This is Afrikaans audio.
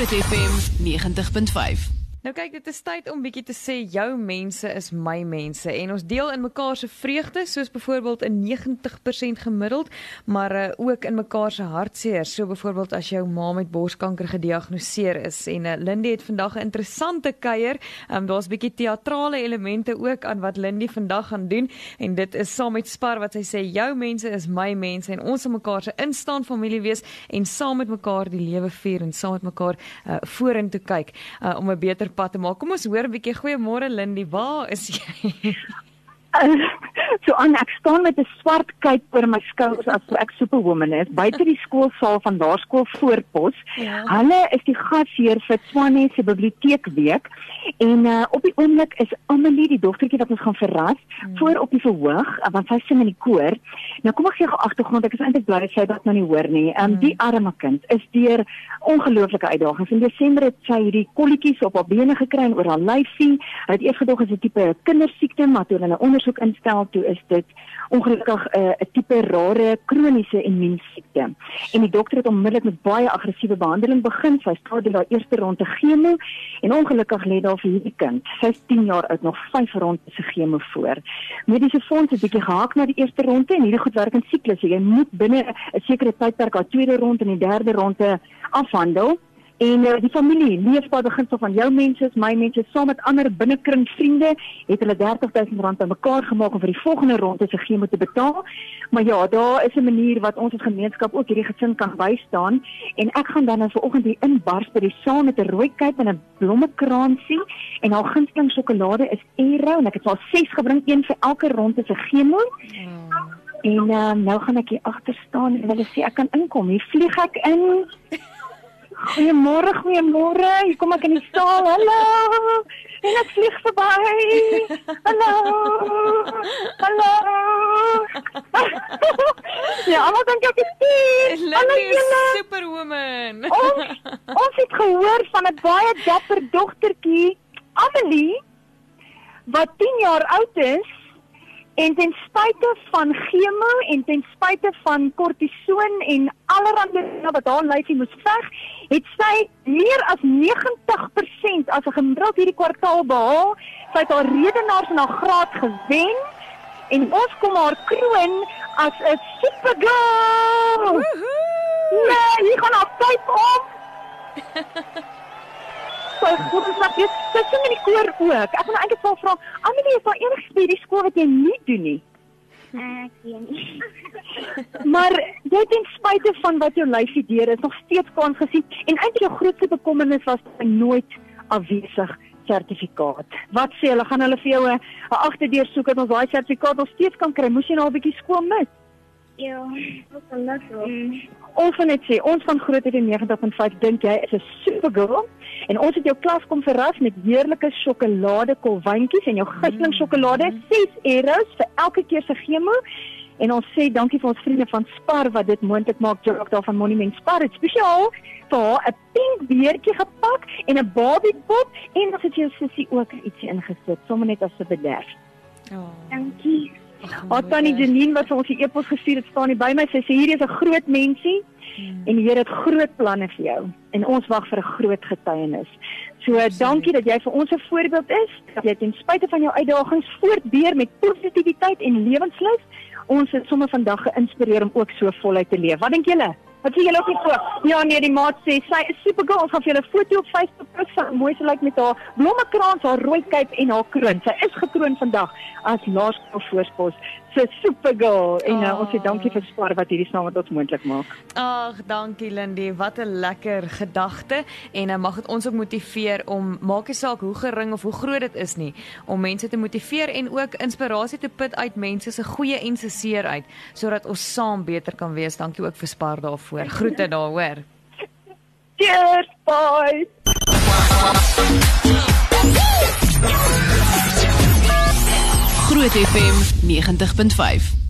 Groot FM 90.5. Nou kyk, dit is tyd om bietjie te sê jou mense is my mense en ons deel in mekaar se vreugde soos byvoorbeeld 'n 90% gemiddeld, maar uh, ook in mekaar se hartseer. So byvoorbeeld as jou ma met borskanker gediagnoseer is en uh, Lindy het vandag 'n interessante kuier. Um, Daar's bietjie teatrale elemente ook aan wat Lindy vandag gaan doen en dit is saam met Spar wat sy sê jou mense is my mense en ons moet mekaar se instaan familie wees en saam met mekaar die lewe vier en saam met mekaar uh, vorentoe kyk uh, om 'n beter pad te maak. Kom ons hoor 'n bietjie. Goeiemôre Lindy, waar is jy? So aan ek staan met 'n swart kyk oor my skouers as ek superwoman is buite die skoolsaal van Laerskool Voorpos. Ja. Hulle is die gasheer vir Swane se biblioteekweek en uh, op die oomblik is Amelie die dogtertjie wat ons gaan verras hmm. voor op die verhoog uh, want sy sing in die koor. Nou kom ek gee gou agtergrond. Ek is eintlik bly sy dat nou nie hoor nie. Um, hmm. Die arme kind is deur ongelooflike uitdagings. In Desember het sy hierdie kolletjies op haar bene gekry en oor haar lyfie. Hy het eers gedog as 'n tipe kindersiekte, maar toe hulle 'n ondersoek instel, toe is dit ongelukkig eh, 'n uh, tipe rare kroniese immuunsiekte. En die dokter het onmiddellik met baie aggressiewe behandeling begin. Sy staan deur haar eerste ronde chemo en ongelukkig lê daar vir hierdie kind, sy is 10 jaar oud, nog 5 rondes se chemo voor. Mediese fonds het bietjie gehaak na die eerste ronde en hierdie goed werk in siklusse. Jy moet binne 'n sekere tydperk haar tweede ronde en die derde ronde afhandel. En uh, die familie, leefbaar beginsel van jou mense, my mense, saam met ander binnekring vriende, het hulle R30000 bymekaar gemaak om vir die volgende ronde se chemo te betaal. Maar ja, daar is 'n manier wat ons as gemeenskap ook hierdie gesin kan bystaan en ek gaan dan nou vanoggend hier inbars by die saal met 'n rooi kyk en 'n blommekransie en haar gunsteling sjokolade is Aero en ek het al 6 gebring, een vir elke ronde se chemo. Mm. En uh, nou gaan ek hier agter staan en hulle sê ek kan inkom. Hier vlieg ek in. Goeiemôre, goeiemôre. Hier kom ek in die saal. Hallo. En ek vlieg verby. Hallo. Hallo. ja, dan kyk ek hier. Hallo julle. Superwoman. ons, ons het gehoor van 'n baie dapper dogtertjie, Amelie, wat 10 jaar oud is En ten spyte van chemo en ten spyte van kortison en allerlei wat haar lyfie moes veg, het sy meer as 90% as 'n gemiddeld hierdie kwartaal behaal. Sy het haar redenaars en haar graad gewen en ons kom haar kroon as 'n supergirl. Nee, hier gaan haar pyp op. goed dat jy sy sing in die koor ook. Ek wil eintlik wel vra, Amelie, is daar enigiets by die skool wat jy nie doen nie? Ek weet nie. maar jy ten spyte van wat jou lyfie deur is, nog steeds kans gesien en eintlik jou grootste bekommernis was nooit afwesig sertifikaat. Wat sê hulle gaan hulle vir jou 'n agterdeur soek dat ons daai sertifikaat nog steeds kan kry? Moes jy nou 'n bietjie skool mis? Ja, wat kan dit wees? Ons van net sê, ons van Groot FM 90.5 dink jy is 'n supergirl en ons het jou klas kom verras met heerlike sjokolade kolwyntjies en jou gunsteling sjokolade 6 euros vir elke keer se chemo. En ons sê dankie vir ons vriende van Spar wat dit moontlik maak. Jock daar van Monument Spar het spesiaal vir haar 'n pink beertjie gepak en 'n Barbie pop en dan het jy sussie ook ietsie ingesit, sommer net as 'n bederf. Oh. Dankie. Haar tannie Janine wat ons die e-pos gestuur het, staan hier by my. Sy sê hierdie is 'n groot mensie hmm. en die Here het groot planne vir jou en ons wag vir 'n groot getuienis. So Absoluut. dankie dat jy vir ons 'n voorbeeld is. Dat jy ten spyte van jou uitdagings voortbeer met positiwiteit en lewenslus. Ons het sommer vandag geïnspireer om ook so voluit te leef. Wat dink julle? Wat sê julle op die foto? Ja nee, die maat sê sy is super girl. Ons gaan vir julle 'n foto op Facebook post van mooi sy lyk met haar blommekrans, haar rooi kuip en haar kroon. Sy is gekroon vandag as laerskool voorspos. So super girl. En oh. uh, ons sê dankie vir Spar wat hierdie saam met ons moontlik maak. Ag, dankie Lindy. Wat 'n lekker gedagte en uh, mag dit ons ook motiveer om maak nie saak hoe gering of hoe groot dit is nie, om mense te motiveer en ook inspirasie te put uit mense se goeie en se seer uit sodat ons saam beter kan wees. Dankie ook vir Spar daarvoor voor. Groete daar, hoor. Cheers, bye. Groot FM 90.5